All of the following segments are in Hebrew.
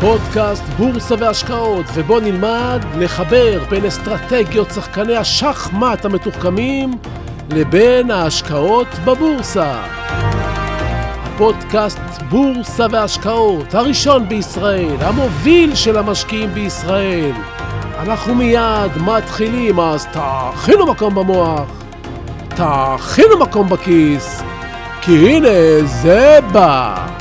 פודקאסט בורסה והשקעות, ובו נלמד לחבר בין אסטרטגיות שחקני השחמט המתוחכמים לבין ההשקעות בבורסה. הפודקאסט בורסה והשקעות, הראשון בישראל, המוביל של המשקיעים בישראל. אנחנו מיד מתחילים, אז תכינו מקום במוח, תכינו מקום בכיס, כי הנה זה בא.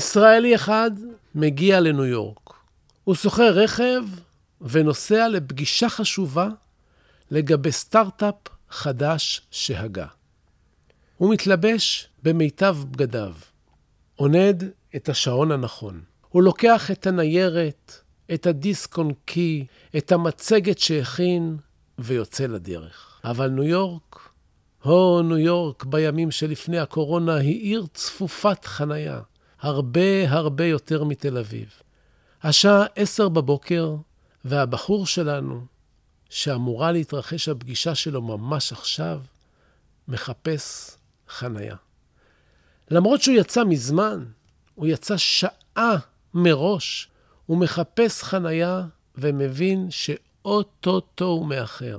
ישראלי אחד מגיע לניו יורק. הוא שוכר רכב ונוסע לפגישה חשובה לגבי סטארט-אפ חדש שהגה. הוא מתלבש במיטב בגדיו, עונד את השעון הנכון. הוא לוקח את הניירת, את הדיסק און קי, את המצגת שהכין, ויוצא לדרך. אבל ניו יורק, הו, ניו יורק בימים שלפני הקורונה היא עיר צפופת חנייה. הרבה הרבה יותר מתל אביב. השעה עשר בבוקר, והבחור שלנו, שאמורה להתרחש הפגישה שלו ממש עכשיו, מחפש חנייה. למרות שהוא יצא מזמן, הוא יצא שעה מראש, הוא מחפש חנייה ומבין שאו-טו-טו הוא מאחר.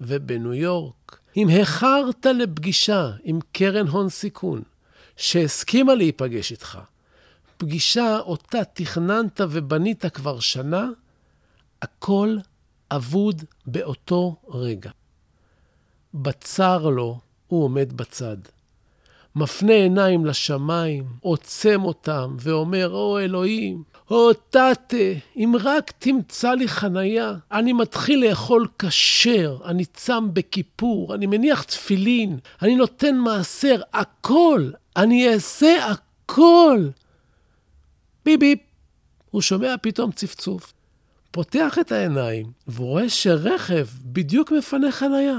ובניו יורק, אם איחרת לפגישה עם קרן הון סיכון, שהסכימה להיפגש איתך, פגישה אותה תכננת ובנית כבר שנה, הכל אבוד באותו רגע. בצר לו, הוא עומד בצד. מפנה עיניים לשמיים, עוצם אותם, ואומר, או אלוהים, או תתה, אם רק תמצא לי חנייה, אני מתחיל לאכול כשר, אני צם בכיפור, אני מניח תפילין, אני נותן מעשר, הכל, אני אעשה הכל. ביפ ביפ. הוא שומע פתאום צפצוף. פותח את העיניים, והוא רואה שרכב בדיוק מפנה חנייה.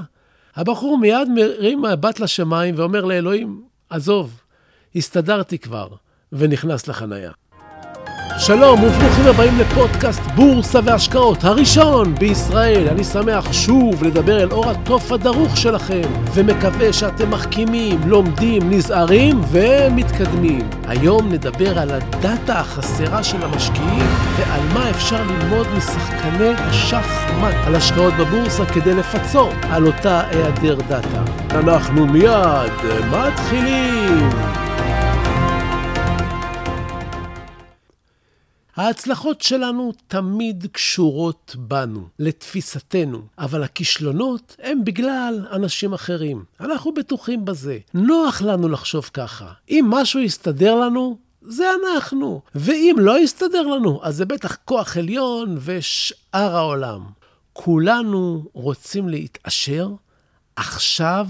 הבחור מיד מרים מבט לשמיים ואומר לאלוהים, עזוב, הסתדרתי כבר, ונכנס לחנייה. שלום וברוכים הבאים לפודקאסט בורסה והשקעות, הראשון בישראל. אני שמח שוב לדבר אל אור התוף הדרוך שלכם, ומקווה שאתם מחכימים, לומדים, נזהרים ומתקדמים. היום נדבר על הדאטה החסרה של המשקיעים, ועל מה אפשר ללמוד משחקני השחמט על השקעות בבורסה כדי לפצות על אותה היעדר דאטה. אנחנו מיד מתחילים. ההצלחות שלנו תמיד קשורות בנו, לתפיסתנו, אבל הכישלונות הם בגלל אנשים אחרים. אנחנו בטוחים בזה. נוח לנו לחשוב ככה. אם משהו יסתדר לנו, זה אנחנו. ואם לא יסתדר לנו, אז זה בטח כוח עליון ושאר העולם. כולנו רוצים להתעשר עכשיו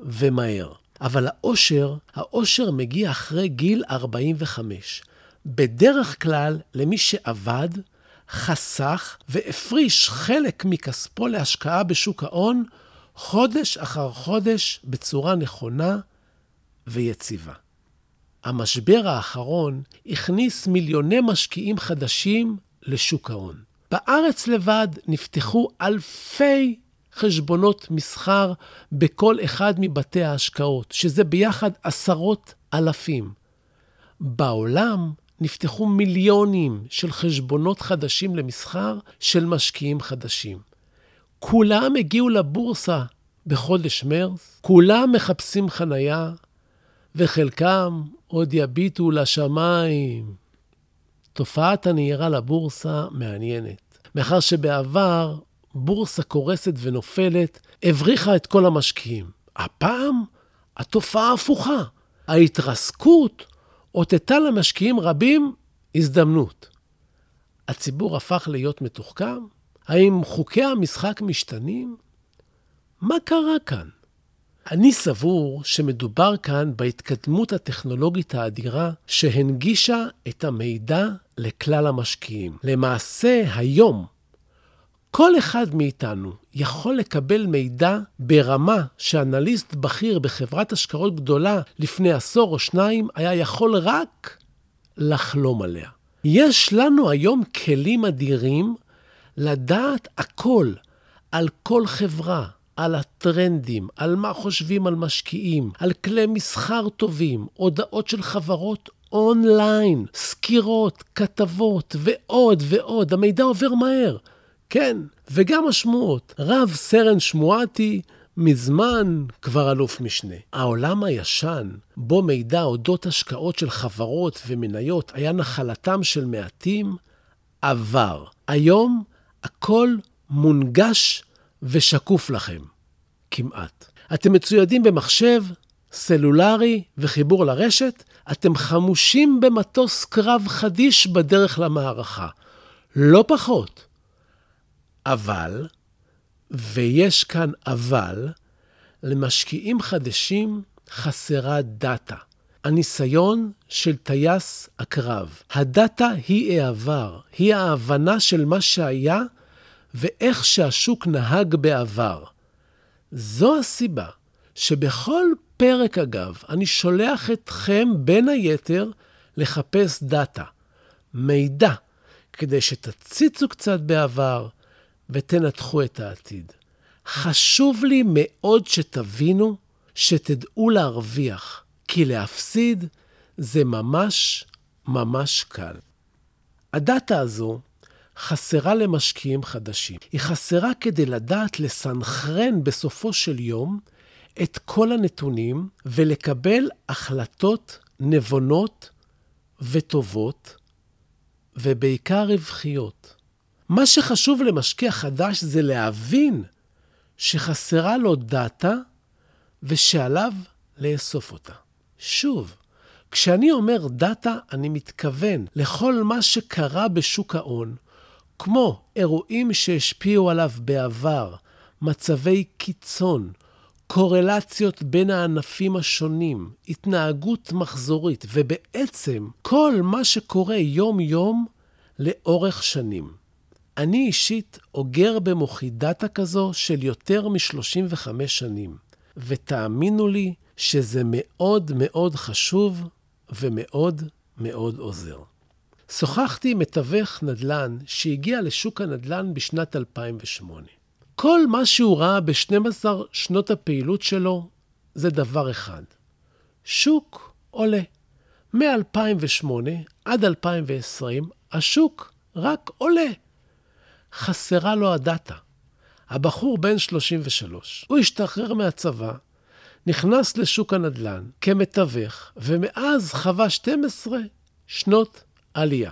ומהר. אבל האושר, האושר מגיע אחרי גיל 45. בדרך כלל למי שעבד, חסך והפריש חלק מכספו להשקעה בשוק ההון חודש אחר חודש בצורה נכונה ויציבה. המשבר האחרון הכניס מיליוני משקיעים חדשים לשוק ההון. בארץ לבד נפתחו אלפי חשבונות מסחר בכל אחד מבתי ההשקעות, שזה ביחד עשרות אלפים. בעולם נפתחו מיליונים של חשבונות חדשים למסחר של משקיעים חדשים. כולם הגיעו לבורסה בחודש מרס, כולם מחפשים חנייה, וחלקם עוד יביטו לשמיים. תופעת הנהירה לבורסה מעניינת, מאחר שבעבר בורסה קורסת ונופלת הבריחה את כל המשקיעים. הפעם התופעה הפוכה. ההתרסקות אותתה למשקיעים רבים הזדמנות. הציבור הפך להיות מתוחכם? האם חוקי המשחק משתנים? מה קרה כאן? אני סבור שמדובר כאן בהתקדמות הטכנולוגית האדירה שהנגישה את המידע לכלל המשקיעים. למעשה, היום, כל אחד מאיתנו יכול לקבל מידע ברמה שאנליסט בכיר בחברת השקעות גדולה לפני עשור או שניים היה יכול רק לחלום עליה. יש לנו היום כלים אדירים לדעת הכל על כל חברה, על הטרנדים, על מה חושבים על משקיעים, על כלי מסחר טובים, הודעות של חברות אונליין, סקירות, כתבות ועוד ועוד. המידע עובר מהר. כן, וגם השמועות. רב סרן שמואטי מזמן כבר אלוף משנה. העולם הישן, בו מידע אודות השקעות של חברות ומניות היה נחלתם של מעטים, עבר. היום הכל מונגש ושקוף לכם. כמעט. אתם מצוידים במחשב, סלולרי וחיבור לרשת, אתם חמושים במטוס קרב חדיש בדרך למערכה. לא פחות. אבל, ויש כאן אבל, למשקיעים חדשים חסרה דאטה. הניסיון של טייס הקרב. הדאטה היא העבר, היא ההבנה של מה שהיה ואיך שהשוק נהג בעבר. זו הסיבה שבכל פרק, אגב, אני שולח אתכם, בין היתר, לחפש דאטה, מידע, כדי שתציצו קצת בעבר ותנתחו את העתיד. חשוב לי מאוד שתבינו, שתדעו להרוויח, כי להפסיד זה ממש ממש קל. הדאטה הזו חסרה למשקיעים חדשים. היא חסרה כדי לדעת לסנכרן בסופו של יום את כל הנתונים ולקבל החלטות נבונות וטובות, ובעיקר רווחיות. מה שחשוב למשקיע חדש זה להבין שחסרה לו דאטה ושעליו לאסוף אותה. שוב, כשאני אומר דאטה, אני מתכוון לכל מה שקרה בשוק ההון, כמו אירועים שהשפיעו עליו בעבר, מצבי קיצון, קורלציות בין הענפים השונים, התנהגות מחזורית, ובעצם כל מה שקורה יום-יום לאורך שנים. אני אישית אוגר במוחי דאטה כזו של יותר מ-35 שנים, ותאמינו לי שזה מאוד מאוד חשוב ומאוד מאוד עוזר. שוחחתי עם מתווך נדל"ן שהגיע לשוק הנדל"ן בשנת 2008. כל מה שהוא ראה ב-12 שנות הפעילות שלו זה דבר אחד. שוק עולה. מ-2008 עד 2020 השוק רק עולה. חסרה לו הדאטה. הבחור בן 33, הוא השתחרר מהצבא, נכנס לשוק הנדל"ן כמתווך, ומאז חווה 12 שנות עלייה.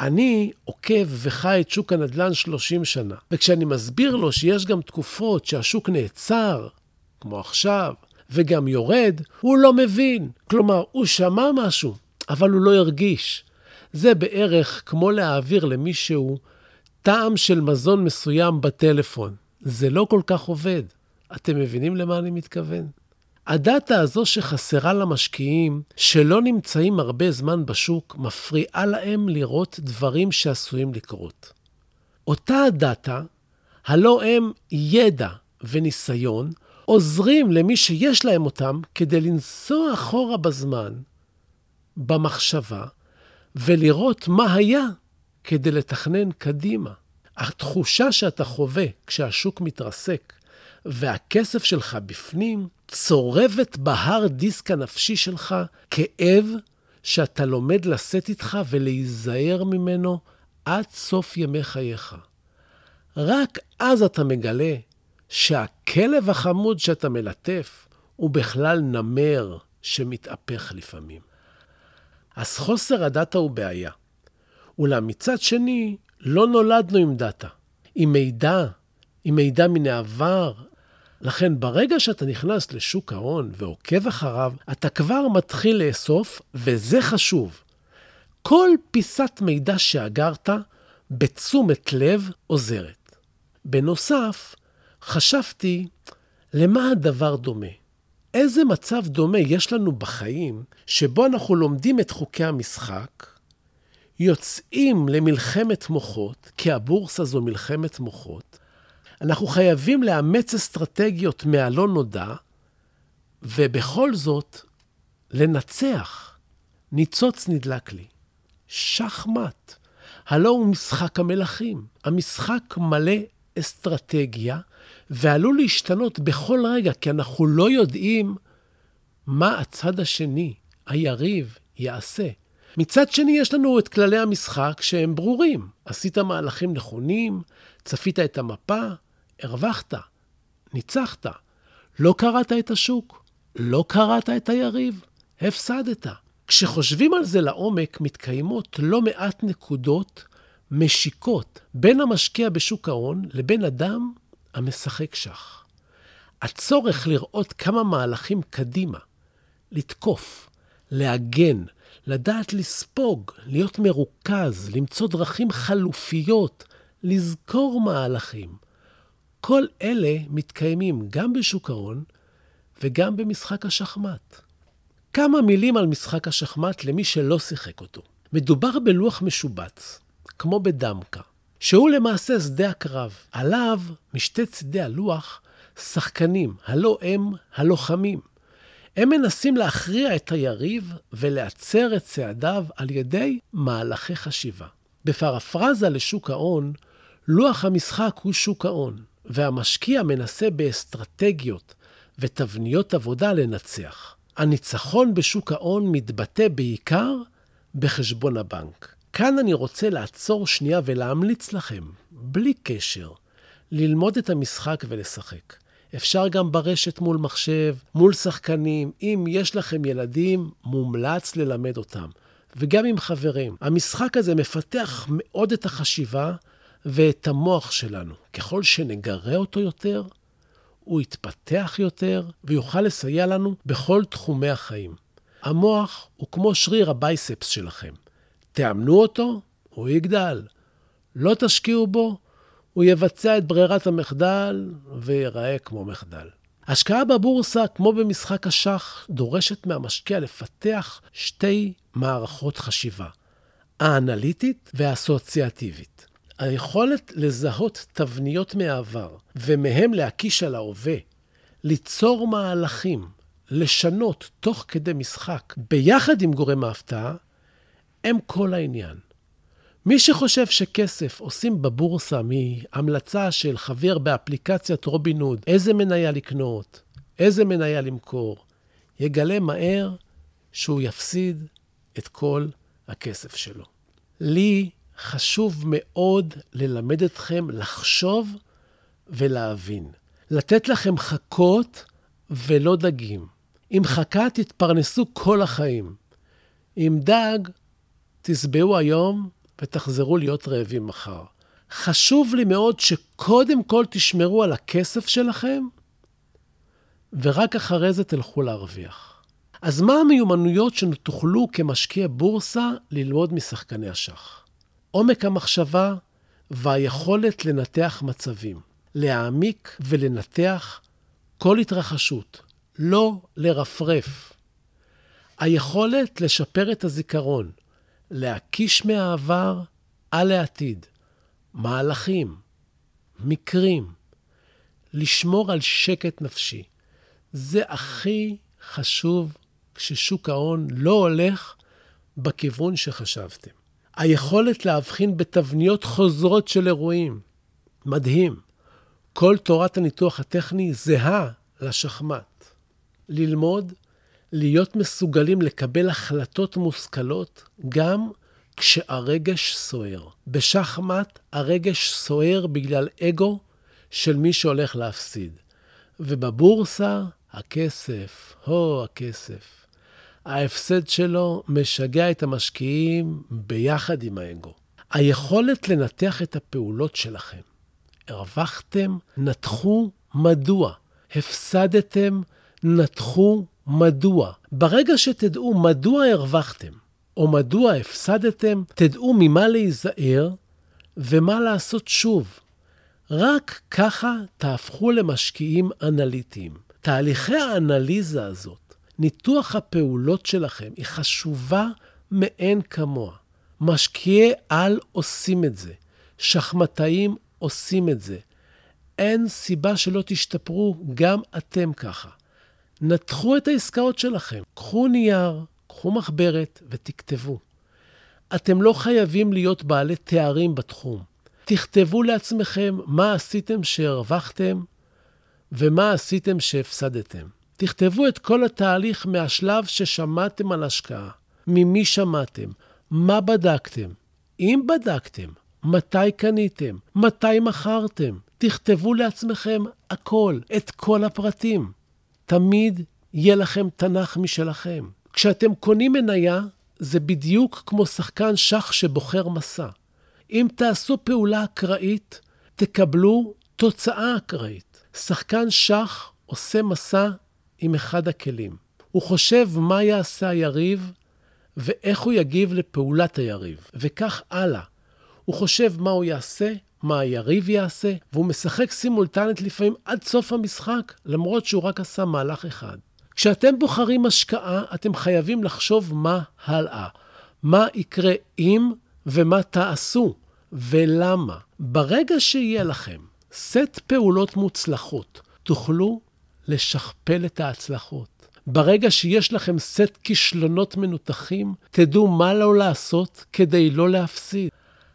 אני עוקב וחי את שוק הנדל"ן 30 שנה, וכשאני מסביר לו שיש גם תקופות שהשוק נעצר, כמו עכשיו, וגם יורד, הוא לא מבין. כלומר, הוא שמע משהו, אבל הוא לא הרגיש. זה בערך כמו להעביר למישהו טעם של מזון מסוים בטלפון. זה לא כל כך עובד. אתם מבינים למה אני מתכוון? הדאטה הזו שחסרה למשקיעים, שלא נמצאים הרבה זמן בשוק, מפריעה להם לראות דברים שעשויים לקרות. אותה הדאטה, הלא הם ידע וניסיון, עוזרים למי שיש להם אותם כדי לנסוע אחורה בזמן, במחשבה, ולראות מה היה כדי לתכנן קדימה. התחושה שאתה חווה כשהשוק מתרסק והכסף שלך בפנים, צורבת בהר דיסק הנפשי שלך כאב שאתה לומד לשאת איתך ולהיזהר ממנו עד סוף ימי חייך. רק אז אתה מגלה שהכלב החמוד שאתה מלטף הוא בכלל נמר שמתהפך לפעמים. אז חוסר הדאטה הוא בעיה. אולם מצד שני, לא נולדנו עם דאטה, עם מידע, עם מידע מן העבר, לכן ברגע שאתה נכנס לשוק ההון ועוקב אחריו, אתה כבר מתחיל לאסוף, וזה חשוב. כל פיסת מידע שאגרת בתשומת לב עוזרת. בנוסף, חשבתי, למה הדבר דומה? איזה מצב דומה יש לנו בחיים שבו אנחנו לומדים את חוקי המשחק, יוצאים למלחמת מוחות, כי הבורסה זו מלחמת מוחות, אנחנו חייבים לאמץ אסטרטגיות מהלא נודע, ובכל זאת, לנצח. ניצוץ נדלק לי. שחמט. הלא הוא משחק המלכים. המשחק מלא אסטרטגיה, ועלול להשתנות בכל רגע, כי אנחנו לא יודעים מה הצד השני, היריב, יעשה. מצד שני, יש לנו את כללי המשחק שהם ברורים. עשית מהלכים נכונים, צפית את המפה, הרווחת, ניצחת. לא קראת את השוק, לא קראת את היריב, הפסדת. כשחושבים על זה לעומק, מתקיימות לא מעט נקודות משיקות בין המשקיע בשוק ההון לבין אדם המשחק שח. הצורך לראות כמה מהלכים קדימה, לתקוף, להגן, לדעת לספוג, להיות מרוכז, למצוא דרכים חלופיות, לזכור מהלכים. כל אלה מתקיימים גם בשוק ההון וגם במשחק השחמט. כמה מילים על משחק השחמט למי שלא שיחק אותו. מדובר בלוח משובץ, כמו בדמקה, שהוא למעשה שדה הקרב. עליו, משתי צידי הלוח, שחקנים, הלא הם הלוחמים. הם מנסים להכריע את היריב ולהצר את צעדיו על ידי מהלכי חשיבה. בפרפרזה לשוק ההון, לוח המשחק הוא שוק ההון, והמשקיע מנסה באסטרטגיות ותבניות עבודה לנצח. הניצחון בשוק ההון מתבטא בעיקר בחשבון הבנק. כאן אני רוצה לעצור שנייה ולהמליץ לכם, בלי קשר, ללמוד את המשחק ולשחק. אפשר גם ברשת מול מחשב, מול שחקנים. אם יש לכם ילדים, מומלץ ללמד אותם. וגם עם חברים. המשחק הזה מפתח מאוד את החשיבה ואת המוח שלנו. ככל שנגרה אותו יותר, הוא יתפתח יותר ויוכל לסייע לנו בכל תחומי החיים. המוח הוא כמו שריר הבייספס שלכם. תאמנו אותו, הוא יגדל. לא תשקיעו בו, הוא יבצע את ברירת המחדל וייראה כמו מחדל. השקעה בבורסה, כמו במשחק השח, דורשת מהמשקיע לפתח שתי מערכות חשיבה, האנליטית והאסוציאטיבית. היכולת לזהות תבניות מהעבר ומהם להקיש על ההווה, ליצור מהלכים, לשנות תוך כדי משחק, ביחד עם גורם ההפתעה, הם כל העניין. מי שחושב שכסף עושים בבורסה מהמלצה של חבר באפליקציית רובין הוד, איזה מניה לקנות, איזה מניה למכור, יגלה מהר שהוא יפסיד את כל הכסף שלו. לי חשוב מאוד ללמד אתכם לחשוב ולהבין. לתת לכם חכות ולא דגים. עם חכה תתפרנסו כל החיים. עם דג תשבעו היום ותחזרו להיות רעבים מחר. חשוב לי מאוד שקודם כל תשמרו על הכסף שלכם, ורק אחרי זה תלכו להרוויח. אז מה המיומנויות שתוכלו כמשקיע בורסה ללמוד משחקני השח? עומק המחשבה והיכולת לנתח מצבים, להעמיק ולנתח כל התרחשות, לא לרפרף. היכולת לשפר את הזיכרון, להקיש מהעבר על העתיד, מהלכים, מקרים, לשמור על שקט נפשי. זה הכי חשוב כששוק ההון לא הולך בכיוון שחשבתם. היכולת להבחין בתבניות חוזרות של אירועים. מדהים. כל תורת הניתוח הטכני זהה לשחמט. ללמוד להיות מסוגלים לקבל החלטות מושכלות גם כשהרגש סוער. בשחמט הרגש סוער בגלל אגו של מי שהולך להפסיד. ובבורסה, הכסף, הו, הכסף. ההפסד שלו משגע את המשקיעים ביחד עם האגו. היכולת לנתח את הפעולות שלכם. הרווחתם, נתחו מדוע. הפסדתם, נתחו מדוע. ברגע שתדעו מדוע הרווחתם, או מדוע הפסדתם, תדעו ממה להיזהר ומה לעשות שוב. רק ככה תהפכו למשקיעים אנליטיים. תהליכי האנליזה הזאת, ניתוח הפעולות שלכם, היא חשובה מאין כמוה. משקיעי על עושים את זה. שחמטאים עושים את זה. אין סיבה שלא תשתפרו, גם אתם ככה. נתחו את העסקאות שלכם, קחו נייר, קחו מחברת ותכתבו. אתם לא חייבים להיות בעלי תארים בתחום. תכתבו לעצמכם מה עשיתם שהרווחתם ומה עשיתם שהפסדתם. תכתבו את כל התהליך מהשלב ששמעתם על השקעה, ממי שמעתם, מה בדקתם, אם בדקתם, מתי קניתם, מתי מכרתם. תכתבו לעצמכם הכל, את כל הפרטים. תמיד יהיה לכם תנ"ך משלכם. כשאתם קונים מניה, זה בדיוק כמו שחקן שח שבוחר מסע. אם תעשו פעולה אקראית, תקבלו תוצאה אקראית. שחקן שח עושה מסע עם אחד הכלים. הוא חושב מה יעשה היריב ואיך הוא יגיב לפעולת היריב, וכך הלאה. הוא חושב מה הוא יעשה, מה היריב יעשה, והוא משחק סימולטנית לפעמים עד סוף המשחק, למרות שהוא רק עשה מהלך אחד. כשאתם בוחרים השקעה, אתם חייבים לחשוב מה הלאה. מה יקרה אם ומה תעשו, ולמה. ברגע שיהיה לכם סט פעולות מוצלחות, תוכלו לשכפל את ההצלחות. ברגע שיש לכם סט כישלונות מנותחים, תדעו מה לא לעשות כדי לא להפסיד.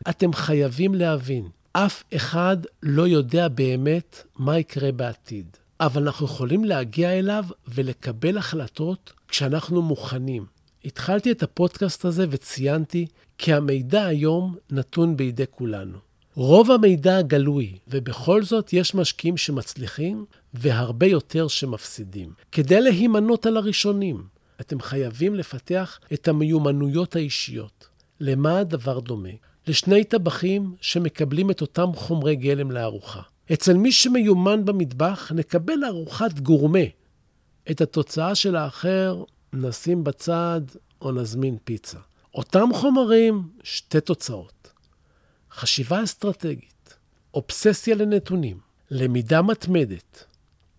אתם חייבים להבין, אף אחד לא יודע באמת מה יקרה בעתיד. אבל אנחנו יכולים להגיע אליו ולקבל החלטות כשאנחנו מוכנים. התחלתי את הפודקאסט הזה וציינתי כי המידע היום נתון בידי כולנו. רוב המידע גלוי, ובכל זאת יש משקיעים שמצליחים והרבה יותר שמפסידים. כדי להימנות על הראשונים, אתם חייבים לפתח את המיומנויות האישיות. למה הדבר דומה? לשני טבחים שמקבלים את אותם חומרי גלם לארוחה. אצל מי שמיומן במטבח, נקבל ארוחת גורמה. את התוצאה של האחר נשים בצד או נזמין פיצה. אותם חומרים, שתי תוצאות. חשיבה אסטרטגית, אובססיה לנתונים, למידה מתמדת,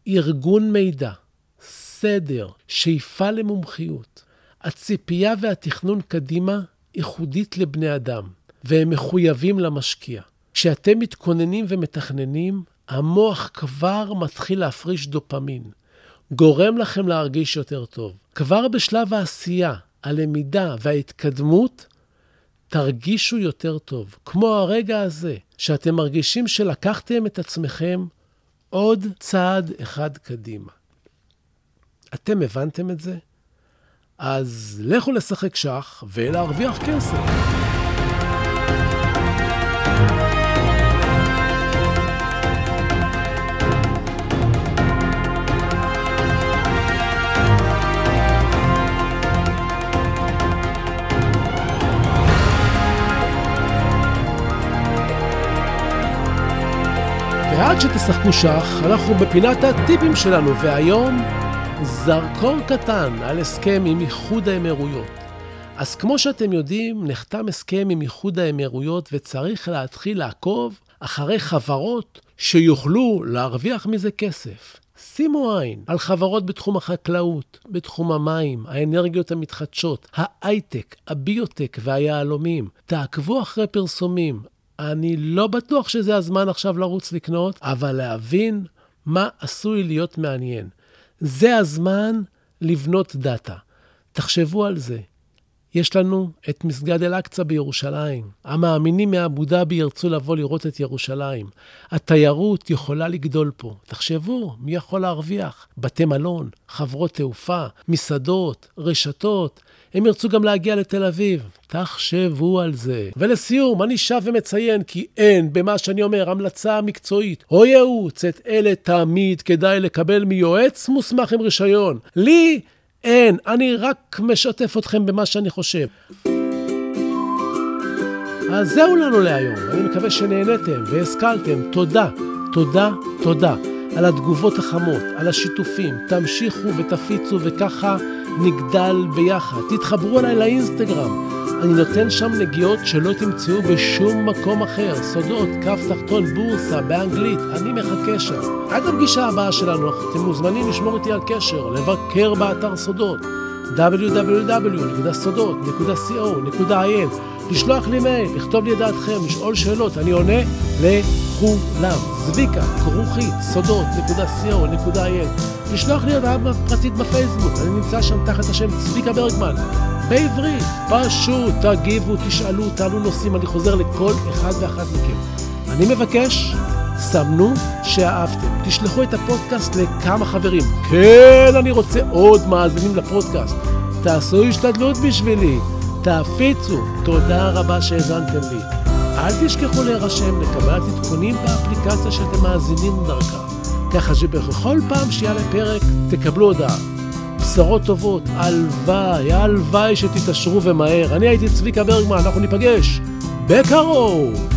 ארגון מידע, סדר, שאיפה למומחיות. הציפייה והתכנון קדימה ייחודית לבני אדם, והם מחויבים למשקיע. כשאתם מתכוננים ומתכננים, המוח כבר מתחיל להפריש דופמין, גורם לכם להרגיש יותר טוב. כבר בשלב העשייה, הלמידה וההתקדמות, תרגישו יותר טוב. כמו הרגע הזה, שאתם מרגישים שלקחתם את עצמכם עוד צעד אחד קדימה. אתם הבנתם את זה? אז לכו לשחק שח ולהרוויח כסף. ועד שתשחקו שח, אנחנו בפינת הטיפים שלנו, והיום זרקור קטן על הסכם עם איחוד האמירויות. אז כמו שאתם יודעים, נחתם הסכם עם איחוד האמירויות וצריך להתחיל לעקוב אחרי חברות שיוכלו להרוויח מזה כסף. שימו עין על חברות בתחום החקלאות, בתחום המים, האנרגיות המתחדשות, ההייטק, הביוטק והיהלומים. תעקבו אחרי פרסומים, אני לא בטוח שזה הזמן עכשיו לרוץ לקנות, אבל להבין מה עשוי להיות מעניין. זה הזמן לבנות דאטה. תחשבו על זה. יש לנו את מסגד אל-אקצא בירושלים. המאמינים מאבו דאבי ירצו לבוא לראות את ירושלים. התיירות יכולה לגדול פה. תחשבו, מי יכול להרוויח? בתי מלון, חברות תעופה, מסעדות, רשתות. הם ירצו גם להגיע לתל אביב. תחשבו על זה. ולסיום, אני שב ומציין כי אין במה שאני אומר המלצה מקצועית או ייעוץ. את אלה תמיד כדאי לקבל מיועץ מוסמך עם רישיון. לי אין, אני רק משתף אתכם במה שאני חושב. אז זהו לנו להיום. אני מקווה שנהניתם והשכלתם. תודה, תודה, תודה על התגובות החמות, על השיתופים. תמשיכו ותפיצו וככה נגדל ביחד. תתחברו אליי לאינסטגרם. אני נותן שם נגיעות שלא תמצאו בשום מקום אחר. סודות, כף תחתון בורסה באנגלית, אני מחכה שם. עד הפגישה הבאה שלנו, אתם מוזמנים לשמור איתי על קשר, לבקר באתר סודות www.sodot.co.il לשלוח לי מייל, לכתוב לי את דעתכם, לשאול שאלות, אני עונה לכולם. זביקה, כרוכית, סודות.co.il לשלוח לי הודעה פרטית בפייסבוק, אני נמצא שם תחת השם צביקה ברגמן. בעברית, פשוט תגיבו, תשאלו, תעלו נושאים, אני חוזר לכל אחד ואחת מכם. אני מבקש, סמנו שאהבתם. תשלחו את הפודקאסט לכמה חברים. כן, אני רוצה עוד מאזינים לפודקאסט. תעשו השתדלות בשבילי. תפיצו. תודה רבה שהאזנתם לי. אל תשכחו להירשם לקבלת עדכונים באפליקציה שאתם מאזינים דרכה, ככה שבכל פעם שיעלה פרק תקבלו הודעה. בשורות טובות, הלוואי, הלוואי שתתעשרו ומהר. אני הייתי צביקה ברגמן, אנחנו ניפגש בקרוב.